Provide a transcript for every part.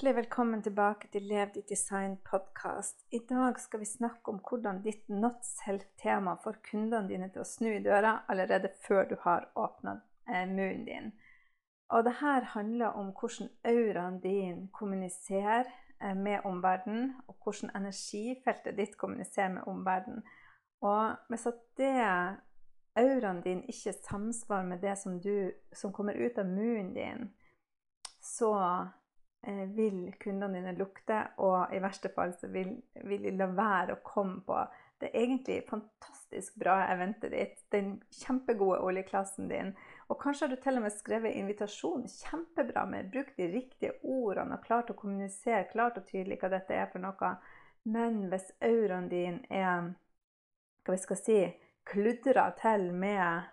Hjertelig velkommen tilbake til Lev ditt design-podkast. I dag skal vi snakke om hvordan ditt not self-tema får kundene dine til å snu i døra allerede før du har åpna eh, munnen din. Og det her handler om hvordan auraen din kommuniserer eh, med omverdenen, og hvordan energifeltet ditt kommuniserer med omverdenen. Og hvis at det auraen din ikke samsvarer med det som, du, som kommer ut av munnen din, så vil kundene dine lukte, og i verste fall så vil, vil, de la være å komme på det egentlig fantastisk bra eventet ditt, den kjempegode oljeklassen din. Og kanskje har du til og med skrevet invitasjon kjempebra med brukt de riktige ordene og klart å kommunisere klart og tydelig hva dette er for noe. Men hvis auraen din er hva vi skal si, kludra til med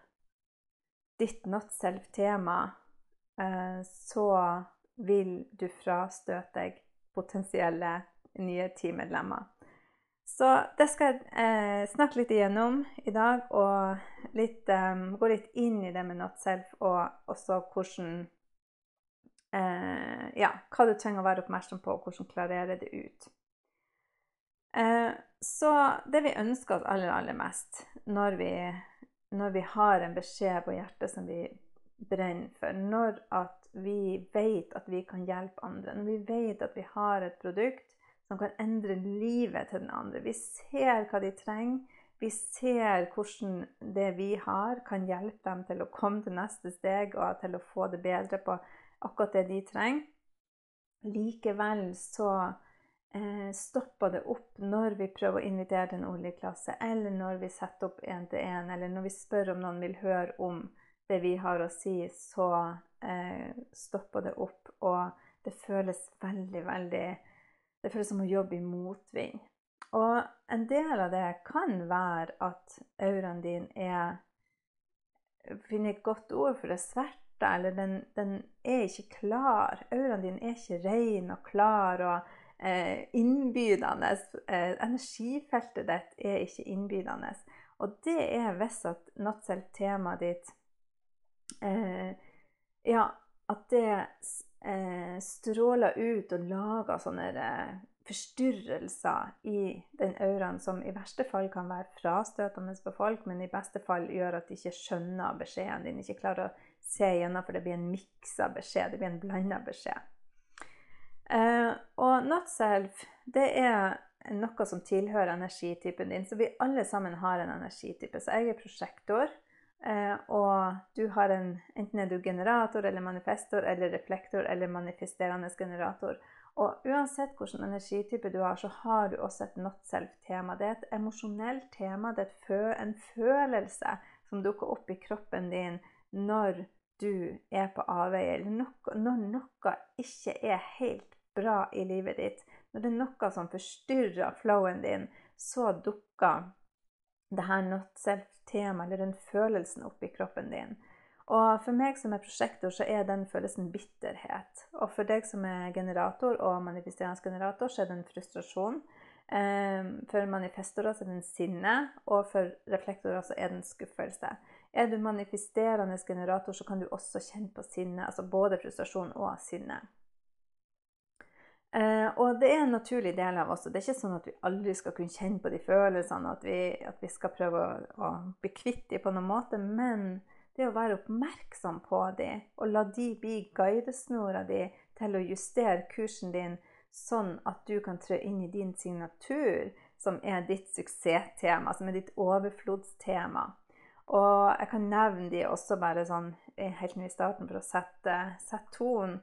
ditt not self-tema, eh, så vil du frastøte deg potensielle nye teammedlemmer. Så det skal jeg eh, snakke litt igjennom i dag, og litt, um, gå litt inn i det med not self, og også hvordan eh, Ja, hva du trenger å være oppmerksom på, og hvordan klarere det ut. Eh, så det vi ønsker oss aller, aller mest når vi, når vi har en beskjed på hjertet som vi brenner for, når at vi vet at vi kan hjelpe andre, når vi vet at vi har et produkt som kan endre livet til den andre, vi ser hva de trenger, vi ser hvordan det vi har, kan hjelpe dem til å komme til neste steg og til å få det bedre på akkurat det de trenger. Likevel så eh, stopper det opp når vi prøver å invitere til en oljeklasse, eller når vi setter opp én-til-én, eller når vi spør om noen vil høre om det vi har å si, så eh, stopper det opp. Og det føles veldig, veldig Det føles som å jobbe i motvind. Og en del av det kan være at auraen din er Finner et godt ord for det sverta, eller den, den, er ikke klar. Auraen din er ikke ren og klar og eh, innbydende. Eh, energifeltet ditt er ikke innbydende. Og det er hvis at nattselv-temaet ditt ja, at det eh, stråler ut og lager sånne eh, forstyrrelser i den auraen som i verste fall kan være frastøtende for folk, men i beste fall gjør at de ikke skjønner beskjeden din, ikke klarer å se igjennom, for det blir en miksa beskjed, det blir en blanda beskjed. Eh, og not self, det er noe som tilhører energitypen din. Så vi alle sammen har en energitype. Så jeg er prosjektor. Eh, og du har en Enten er du generator eller manifestor eller reflektor eller manifesterende generator. Og uansett hvilken energitype du har, så har du også et not self-tema. Det er et emosjonelt tema. Det er en følelse som dukker opp i kroppen din når du er på avveie, eller når noe ikke er helt bra i livet ditt. Når det er noe som forstyrrer flowen din, så dukker det her not self-temaet, eller den følelsen, oppi kroppen din. Og for meg som er prosjektor, så er den følelsen bitterhet. Og for deg som er generator og manifesterende generator, så er det en frustrasjon. Ehm, for manifestorer så er det en sinne, og for reflektorer så er det en skuffelse. Er du manifesterende generator, så kan du også kjenne på sinne, altså både frustrasjon og sinne. Eh, og det er en naturlig del av oss. og Det er ikke sånn at vi aldri skal kunne kjenne på de følelsene, at vi, at vi skal prøve å, å bli kvitt dem på noen måte. Men det å være oppmerksom på dem, og la de bli guidesnora di til å justere kursen din sånn at du kan trø inn i din signatur, som er ditt suksesstema, som er ditt overflodstema. Og jeg kan nevne de også bare sånn helt nå i starten for å sette, sette tonen.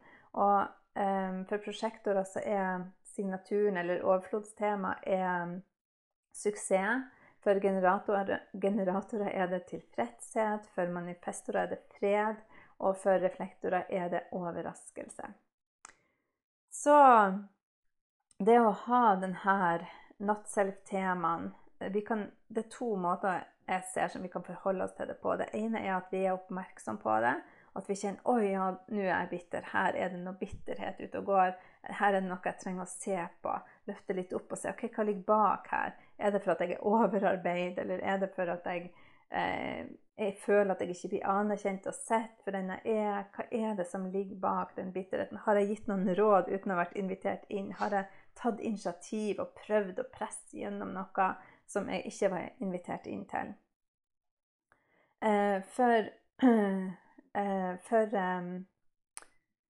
For prosjektorer så er signaturen eller overflodstema er suksess. For generatorer, generatorer er det tilfredshet, for manifestorer er det fred, og for reflektorer er det overraskelse. Så det å ha denne not self-temaen Det er to måter jeg ser som vi kan forholde oss til det på. Det ene er at vi er oppmerksom på det. At vi kjenner oi, ja, nå er jeg bitter. Her er det noe bitterhet ute og går. Her er det noe jeg trenger å se på. Løfte litt opp og se ok, hva ligger bak her. Er det for at jeg er overarbeid, eller er det for at jeg eh, jeg føler at jeg ikke blir anerkjent og sett for den jeg er. Hva er det som ligger bak den bitterheten? Har jeg gitt noen råd uten å ha vært invitert inn? Har jeg tatt initiativ og prøvd å presse gjennom noe som jeg ikke var invitert inn til? Eh, for, for um,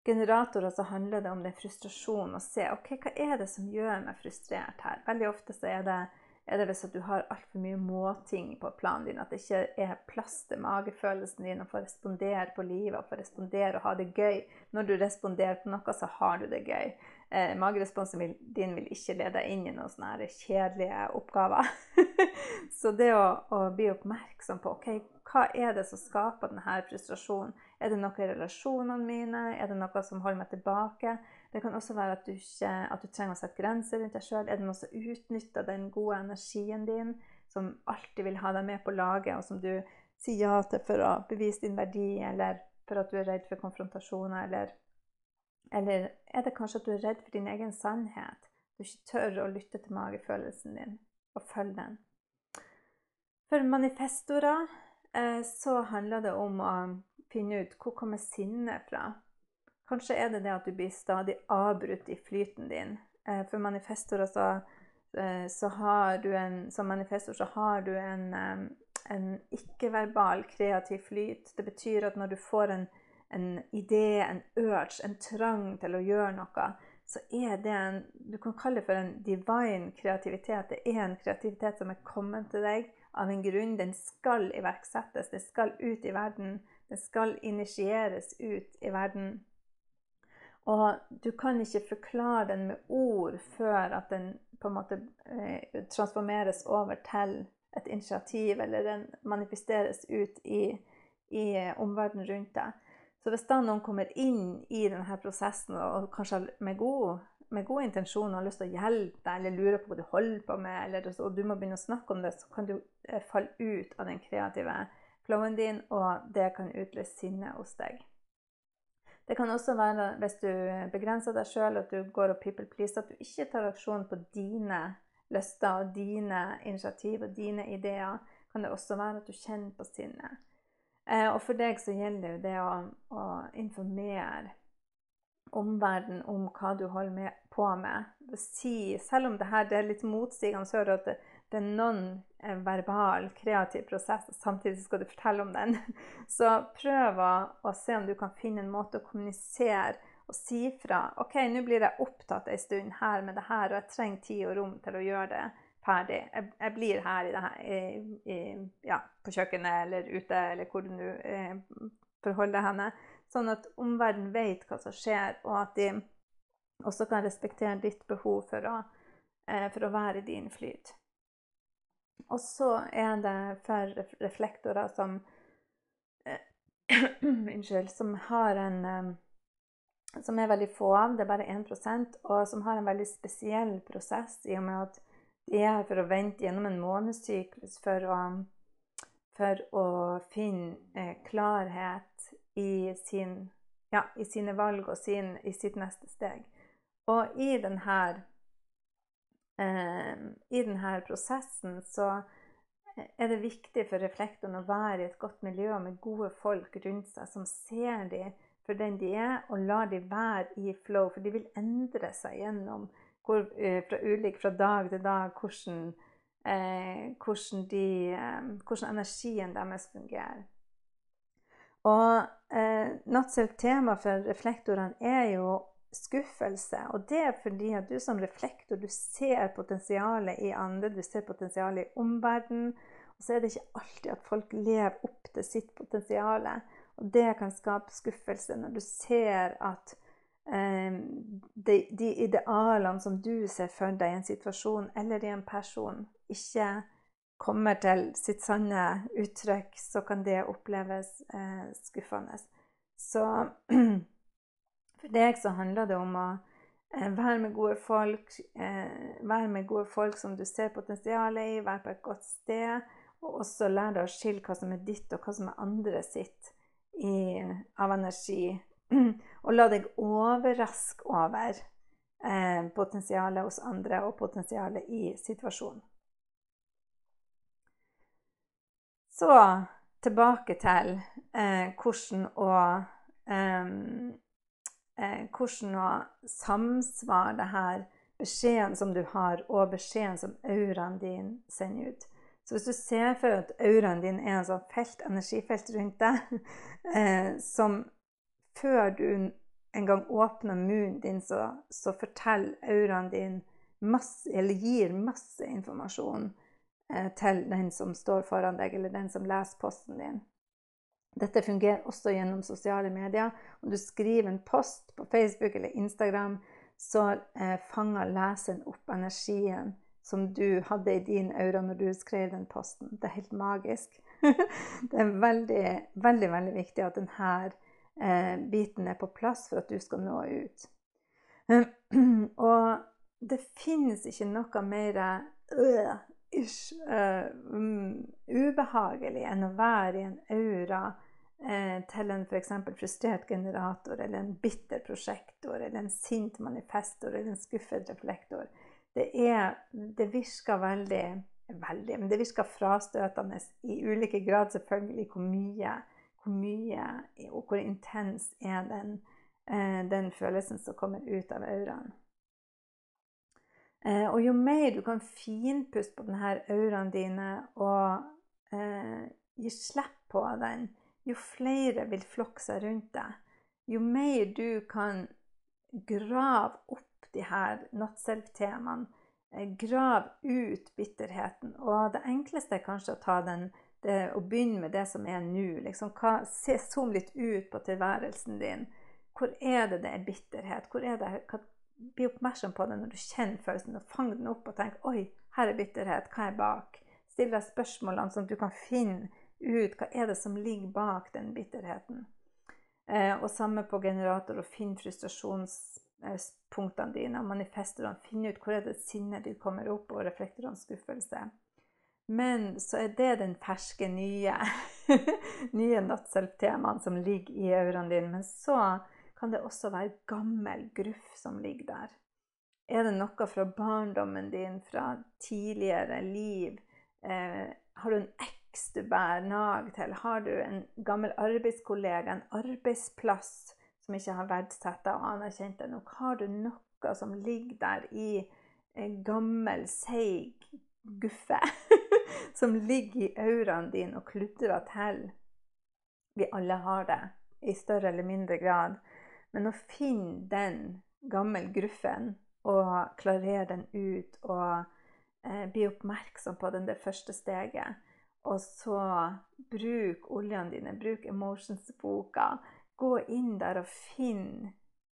generatorer så handler det om den frustrasjonen. Å se ok, hva er det som gjør meg frustrert her. Veldig ofte så er det er det hvis at du har altfor mye måting på planen din, at det ikke er plass til magefølelsen din å få respondere på livet og få respondere og ha det gøy. Når du responderer på noe, så har du det gøy. Eh, mageresponsen din vil ikke lede deg inn i noen sånne kjedelige oppgaver. så det å, å, bli oppmerksom på ok, hva er det som skaper denne frustrasjonen? Er det noe i relasjonene mine? Er det noe som holder meg tilbake? Det kan også være at du, ikke, at du trenger å sette grenser rundt deg sjøl. Er det noe som utnytter den gode energien din, som alltid vil ha deg med på laget, og som du sier ja til for å bevise din verdi, eller for at du er redd for konfrontasjoner, eller, eller er det kanskje at du er redd for din egen sannhet? Du ikke tør å lytte til magefølelsen din og følge den. For manifestorer eh, så handler det om å finne ut hvor kommer sinnet fra. Kanskje er det det at du blir stadig avbrutt i flyten din. Eh, for manifestorer så, eh, så har du en, som manifestor så har du en, en ikke-verbal kreativ flyt. Det betyr at når du får en, en idé, en urge, en trang til å gjøre noe, så er det en Du kan kalle det for en divine kreativitet. Det er en kreativitet som er kommet til deg av en grunn. Den skal iverksettes, den skal ut i verden. Den skal initieres ut i verden. Og du kan ikke forklare den med ord før at den på en måte eh, transformeres over til et initiativ, eller den manifesteres ut i, i eh, omverdenen rundt deg. Så hvis da noen kommer inn i denne prosessen og kanskje med god, med god intensjon og har lyst til å hjelpe deg, eller lurer på hva du holder på med, eller, og du må begynne å snakke om det, så kan du eh, falle ut av den kreative flowen din, og det kan utløse sinne hos deg. Det kan også være hvis du begrenser deg sjøl, at du går og people please, at du ikke tar aksjon på dine lyster og dine initiativ og dine ideer. Kan det også være at du kjenner på sinnet. Eh, og for deg så gjelder det å, å informere omverdenen om hva du holder med, på med. Si, selv om det her det er litt motsigende, så hører du at det, det er non-verbal, kreativ prosess, og samtidig skal du fortelle om den. Så prøv å se om du kan finne en måte å kommunisere og si fra. OK, nå blir jeg opptatt en stund her med det her, og jeg trenger tid og rom til å gjøre det ferdig. Jeg, jeg blir her, i i, ja, på kjøkkenet eller ute, eller hvor du nå eh, forholder henne. Sånn at omverdenen vet hva som skjer, og at de også kan respektere ditt behov for å, eh, for å være i din flyt. Og så er det for reflektorer som Unnskyld. Som har en Som er veldig få av, det er bare 1 og som har en veldig spesiell prosess i og med at er her for å vente gjennom en månedssyklus for å, for å finne eh, klarhet i, sin, ja, i, sine valg og sin, i sitt neste steg. Og i denne Eh, i denne prosessen så er det viktig for reflektoren å være i et godt miljø med gode folk rundt seg som ser dem for den de er, og lar dem være i flow. For de vil endre seg gjennom hvor, eh, fra ulik fra dag til dag hvordan, eh, hvordan, de, eh, hvordan energien deres fungerer. Og eh, Nattsel tema for reflektorene er jo skuffelse. Og det er fordi at du som reflektor du ser potensialet i andre, du ser potensialet i omverdenen. Og så er det ikke alltid at folk lever opp til sitt potensial. Og det kan skape skuffelse når du ser at de, de, idealene som du ser for deg i en situasjon eller i en person, ikke kommer til sitt sanne uttrykk, så kan det oppleves eh, skuffende. Så For deg så handler det om å eh, være med gode folk, eh, være med gode folk som du ser potensialet i, være på et godt sted, og også lære deg å skille hva som er ditt, og hva som er andre sitt i, av energi. Og la deg overraske over eh, potensialet hos andre og potensialet i situasjonen. Så tilbake til eh, hvordan å eh, Hvordan å samsvare det her beskjeden som du har, og beskjeden som auraen din sender ut. Så hvis du ser for deg at auraen din er en sånn felt, energifelt rundt deg, eh, som før du en gang åpner munnen din, så, så forteller auraen din masse, eller gir masse informasjon eh, til den som står foran deg, eller den som leser posten din. Dette fungerer også gjennom sosiale medier. Om du skriver en post på Facebook eller Instagram, så eh, fanger leseren opp energien som du hadde i din aura når du skrev den posten. Det er helt magisk. det er veldig, veldig, veldig viktig at denne eh, biten er på plass for at du skal nå ut. og det finnes ikke noe mer øh, ish, øh, um, ubehagelig enn å være i en aura eh, til en f.eks. frustrert generator, eller en bitter prosjektor, eller en sint manifestor, eller en skuffet reflektor. Det, er, det virker veldig, veldig Men det virker frastøtende i ulike grad, selvfølgelig, hvor mye, hvor mye og hvor intens er den, eh, den følelsen som kommer ut av auraen. Eh, og jo mer du kan finpuste på denne auraen dine og eh, gi slipp på den, jo flere vil flokke seg rundt deg. Jo mer du kan grave opp de her not self-temaene, eh, grav ut bitterheten. Og det enkleste er kanskje å ta den det, å begynne med det som er nå. Liksom, se, zoom litt ut på tilværelsen din. Hvor er det det er bitterhet? Hvor er det, hva bli oppmerksom på det når du kjenner følelsen, og fang den opp og tenk Oi, her er bitterhet. Hva er bak? Still deg spørsmålene, sånn at du kan finne ut hva er det som ligger bak den bitterheten. Eh, og samme på generator. og Finn frustrasjonspunktene dine og manifestorene. Finn ut hvor er det sinnet ditt kommer opp, og reflektorene skuffelse. Men så er det den ferske, nye, nye not self-temaen som ligger i auraen din. Men så kan det også være gammel gruff som ligger der. Er det noe fra barndommen din, fra tidligere liv? Eh, har du en eks du bærer nag til? Har du en gammel arbeidskollega, en arbeidsplass som ikke har verdsatt deg og anerkjent deg nok? Har du noe som ligger der i en gammel, seig guffe? som ligger i auraen din og kludrer til? Vi alle har det, i større eller mindre grad. Men å finne den gammel gruffen og klarere den ut og eh, bli oppmerksom på den det første steget, og så bruk oljene dine, bruk emotions-boka. Gå inn der og finn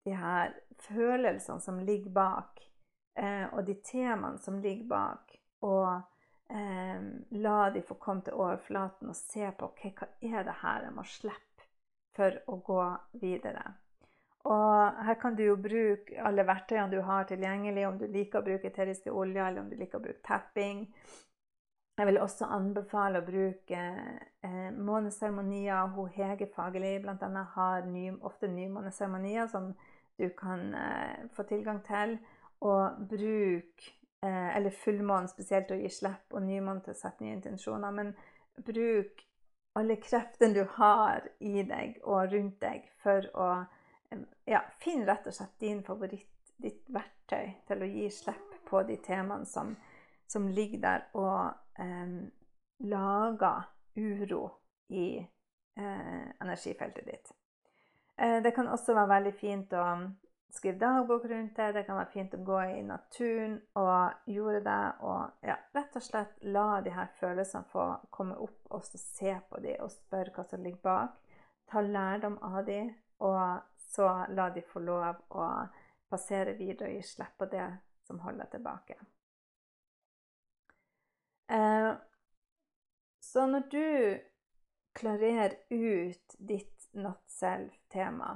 de her følelsene som ligger bak, eh, og de temaene som ligger bak. Og eh, la de få komme til overflaten og se på okay, hva er det her jeg må slippe for å gå videre. Og her kan du jo bruke alle verktøyene du har tilgjengelig, om du liker å bruke eteriske oljer, eller om du liker å bruke tapping. Jeg vil også anbefale å bruke eh, måneseremonier. Hun Hege Fagerli bl.a. har ny, ofte nymåneseremonier som du kan eh, få tilgang til. Og bruk Eller fullmånen spesielt å gi slipp, og nymånen til å sette nye intensjoner. Men bruk alle kreftene du har i deg og rundt deg for å ja, finne rett og slett din favoritt, ditt verktøy til å gi slipp på de temaene som, som ligger der og eh, lager uro i eh, energifeltet ditt. Eh, det kan også være veldig fint å skrive dagbok rundt det. Det kan være fint å gå i naturen og gjøre det. Og ja, rett og slett la de her følelsene få komme opp, og så se på de og spørre hva som ligger bak. Ta lærdom av de, og så la de få lov å passere videre og gi slipp på det som holder tilbake. Eh, så når du klarerer ut ditt not self-tema,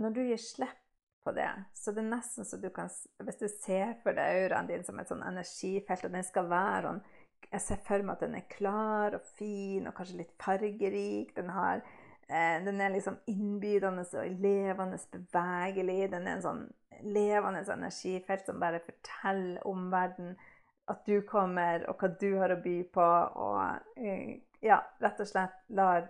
når du gir slipp på det, så det er nesten så du kan Hvis du ser for deg auraen din som et sånn energifelt, og den skal være sånn Jeg ser for meg at den er klar og fin og kanskje litt fargerik. Den har Eh, den er liksom innbydende og levende, bevegelig. Den er en sånn levende energifelt som bare forteller om verden at du kommer, og hva du har å by på, og eh, ja, rett og slett lar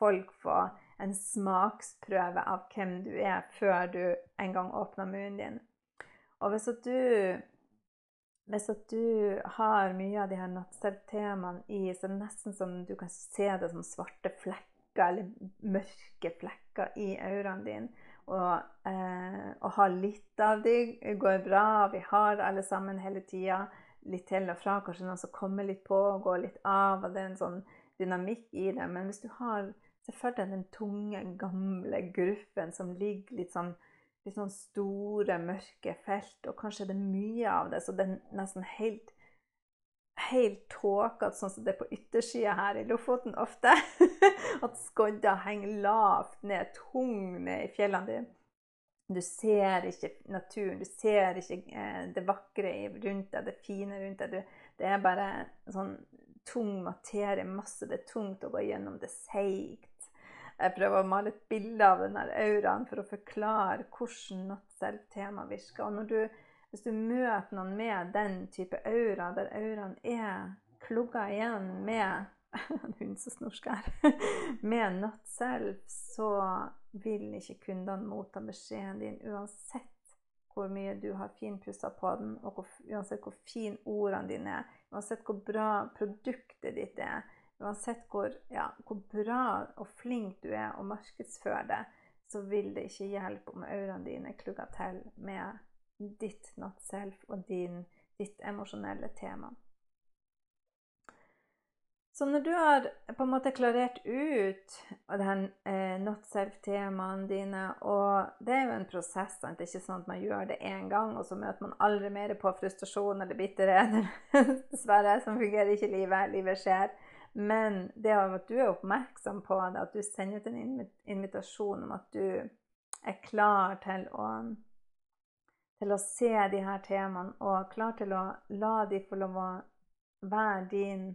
folk få en smaksprøve av hvem du er, før du en gang åpner munnen din. Og hvis at du hvis at du har mye av de her nattselv-temaene i, så er det nesten som du kan se det som svarte flekker eller mørke flekker i auraen din. Og, eh, å ha litt av de går bra. Vi har alle sammen hele tida. Litt til og fra. Kanskje noen som kommer litt på og går litt av. og Det er en sånn dynamikk i det. Men hvis du har Se jeg følte den tunge, gamle gruffen som ligger litt sånn litt sånn store, mørke felt, og kanskje det er mye av det, så det er nesten helt helt tåkete, sånn som det er på yttersida her i Lofoten ofte. At skodda henger lavt ned, tung ned i fjellene dine. Du ser ikke naturen, du ser ikke eh, det vakre rundt deg, det fine rundt deg. Det er bare sånn tung materie, masse. Det er tungt å gå gjennom. Det er seigt. Jeg prøver å male et bilde av denne auraen for å forklare hvordan not self-tema virker. Og du, hvis du møter noen med den type aura, der auraen er klugga igjen med en hund som snorsker med not self, så vil ikke kundene motta beskjeden din uansett hvor mye du har finpussa på den, og hvor, uansett hvor fine ordene dine er, uansett hvor bra produktet ditt er Uansett hvor, ja, hvor, bra og flink du er å markedsføre det, så vil det ikke hjelpe om ørene dine klugger til med ditt not self og din, ditt emosjonelle tema. Så når du har på en måte klarert ut den eh, not self-temaene dine Og det er jo en prosess. Sant? Det er ikke sånn at man gjør det én gang, og så møter man aldri mer på frustrasjon eller bitterhet. Dessverre, sånn fungerer ikke livet. Livet skjer. Men det at du er oppmerksom på det, at du sender ut en invitasjon om at du er klar til å, til å se de her temaene, og klar til å la de få lov å være din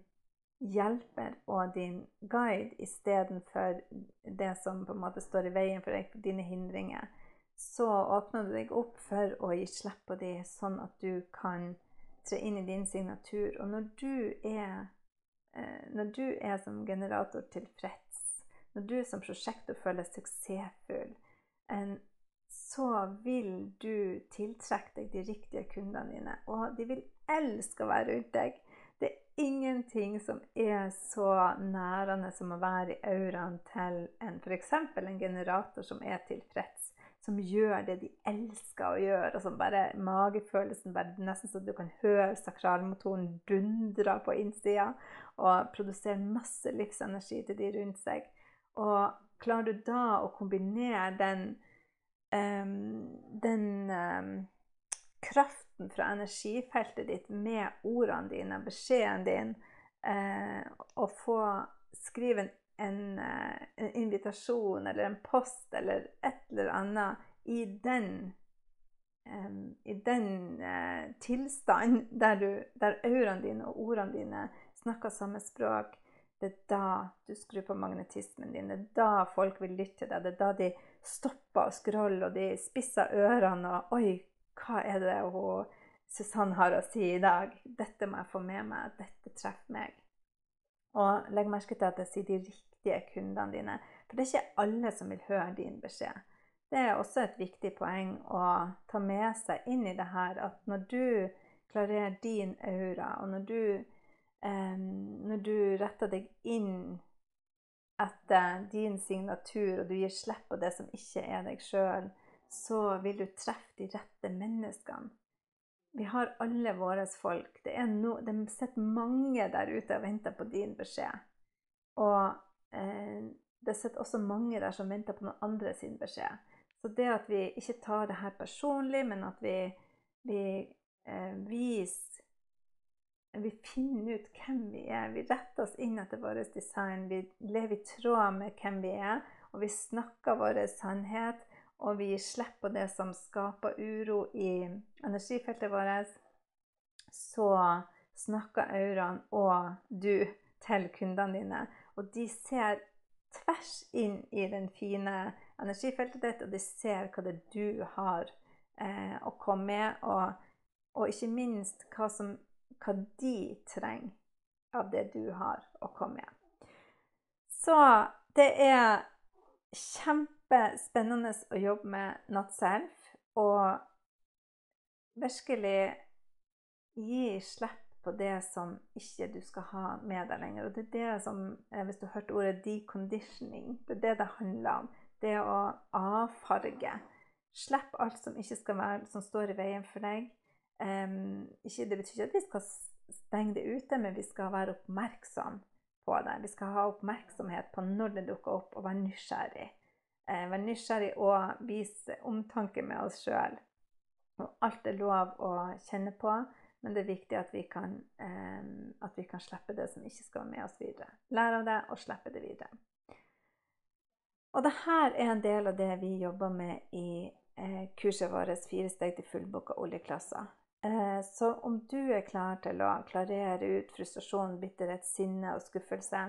hjelper og din guide istedenfor det som på en måte står i veien for deg, dine hindringer, så åpner du deg opp for å gi slipp på de, sånn at du kan tre inn i din signatur. Og når du er når du er som generator tilfreds, når du som prosjektor føler suksessfull, så vil du tiltrekke deg de riktige kundene dine. Og de vil elske å være rundt deg. Det er ingenting som er så nærende som å være i auraen til en f.eks. en generator som er tilfreds som gjør det de elsker å gjøre, og som bare magefølelsen bare Nesten så du kan høre sakralmotoren dundre på innsida og produsere masse livsenergi til de rundt seg. Og klarer du da å kombinere den, um, den um, kraften fra energifeltet ditt med ordene dine, beskjeden din, uh, og få skrive en en, uh, en, invitasjon eller en post eller et eller annet i den um, i den uh, tilstand der, du, der auraene dine og ordene dine snakker samme språk, det er da du skrur på magnetismen din. Det er da folk vil lytte til deg. Det er da de stopper å scrolle, og de spisser ørene og Oi, hva er det hun Susanne har å si i dag? Dette må jeg få med meg. Dette treffer meg. Og legg merke til at jeg sier de riktige kundene dine. For det er ikke alle som vil høre din beskjed. Det er også et viktig poeng å ta med seg inn i det her at når du klarerer din aura, og når du, når du retter deg inn etter din signatur, og du gir slipp på det som ikke er deg sjøl, så vil du treffe de rette menneskene. Vi har alle våre folk. Det, no, det sitter mange der ute og venter på din beskjed. Og Eh, det sitter også mange der som venter på noen andre sin beskjed. Så det at vi ikke tar det her personlig, men at vi, vi eh, viser Vi finner ut hvem vi er. Vi retter oss inn etter vårt design. Vi lever i tråd med hvem vi er, og vi snakker vår sannhet. Og vi gir slipp på det som skaper uro i energifeltet vårt. Så snakker auraen og du til kundene dine. Og de ser tvers inn i den fine energifeltet ditt, og de ser hva det er du har eh, å komme med, og, og ikke minst hva, som, hva, de trenger av det du har å komme med. Så det er kjempespennende å jobbe med Natself og virkelig gi slipp på det som ikke du skal ha med deg lenger. Og det er det som, eh, hvis du har hørt ordet 'deconditioning', det er det det handler om. Det å avfarge. Slipp alt som ikke skal være, som står i veien for deg. Um, ikke, det betyr ikke at vi skal stenge det ute, men vi skal være oppmerksom på det. Vi skal ha oppmerksomhet på når det dukker opp, og være nysgjerrig. Uh, være nysgjerrig og vise omtanke med oss sjøl. Alt er lov å kjenne på. Men det er viktig at vi, kan, eh, at vi kan slippe det som ikke skal med oss videre. Lære av det og slippe det videre. Og dette er en del av det vi jobber med i eh, kurset vårt 'Fire steg til fullbooka oljeklasser'. Eh, så om du er klar til å klarere ut frustrasjon, bitterhet, sinne og skuffelse,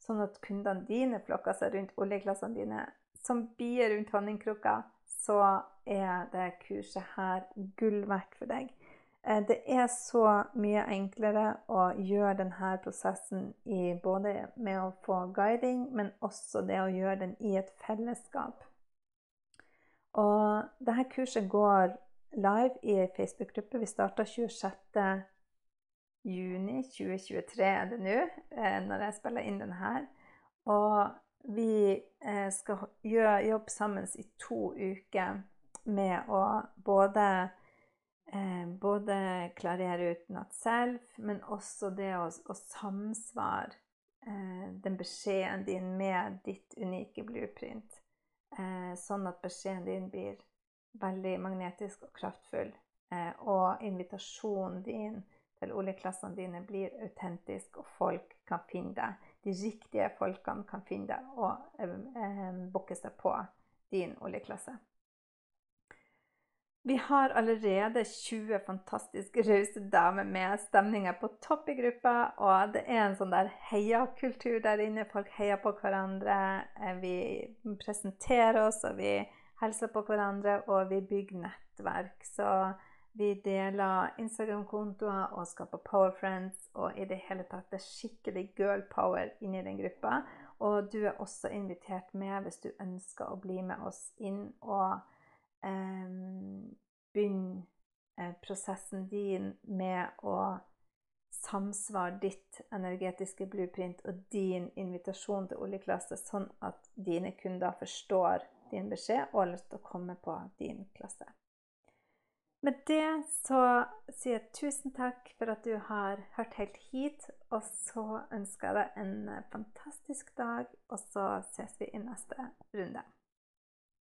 sånn at kundene dine flokker seg rundt oljeklassene dine som bier rundt honningkrukka, så er det kurset her gull verdt for deg. Eh, det er så mye enklere å gjøre denne prosessen i både med å få guiding, men også det å gjøre den i et fellesskap. Og dette kurset går live i ei Facebook-gruppe. Vi starta 26.6.2023 er det nå, eh, når jeg spiller inn denne. Og vi skal skal jobbe sammen i to uker med å både eh, både klarere ut not selv, men også det å, å samsvare eh, den beskjeden din med ditt unike blueprint. Eh, sånn at beskjeden din blir veldig magnetisk og kraftfull. Eh, og invitasjonen din til oljeklassene dine blir autentisk, og folk kan finne deg. De riktige folkene kan finne deg og eh, eh, booke seg på din oljeklasse. Vi har allerede 20 fantastiske rause damer med stemninger på topp i gruppa. Og det er en sånn der heiakultur der inne. Folk heier på hverandre. Eh, vi presenterer oss, og vi hilser på hverandre, og vi bygger nettverk. Så vi deler Instagram-kontoer og skaper Power Friends. Og i det hele tatt det er skikkelig girl power inni den gruppa. Og du er også invitert med hvis du ønsker å bli med oss inn og begynn eh, prosessen din med å samsvare ditt energetiske blueprint og din invitasjon til oljeklasse, sånn at dine kunder forstår din beskjed og har lyst til å komme på din klasse. Med det så sier jeg tusen takk for at du har hørt helt hit. Og så ønsker jeg deg en fantastisk dag, og så ses vi i neste runde.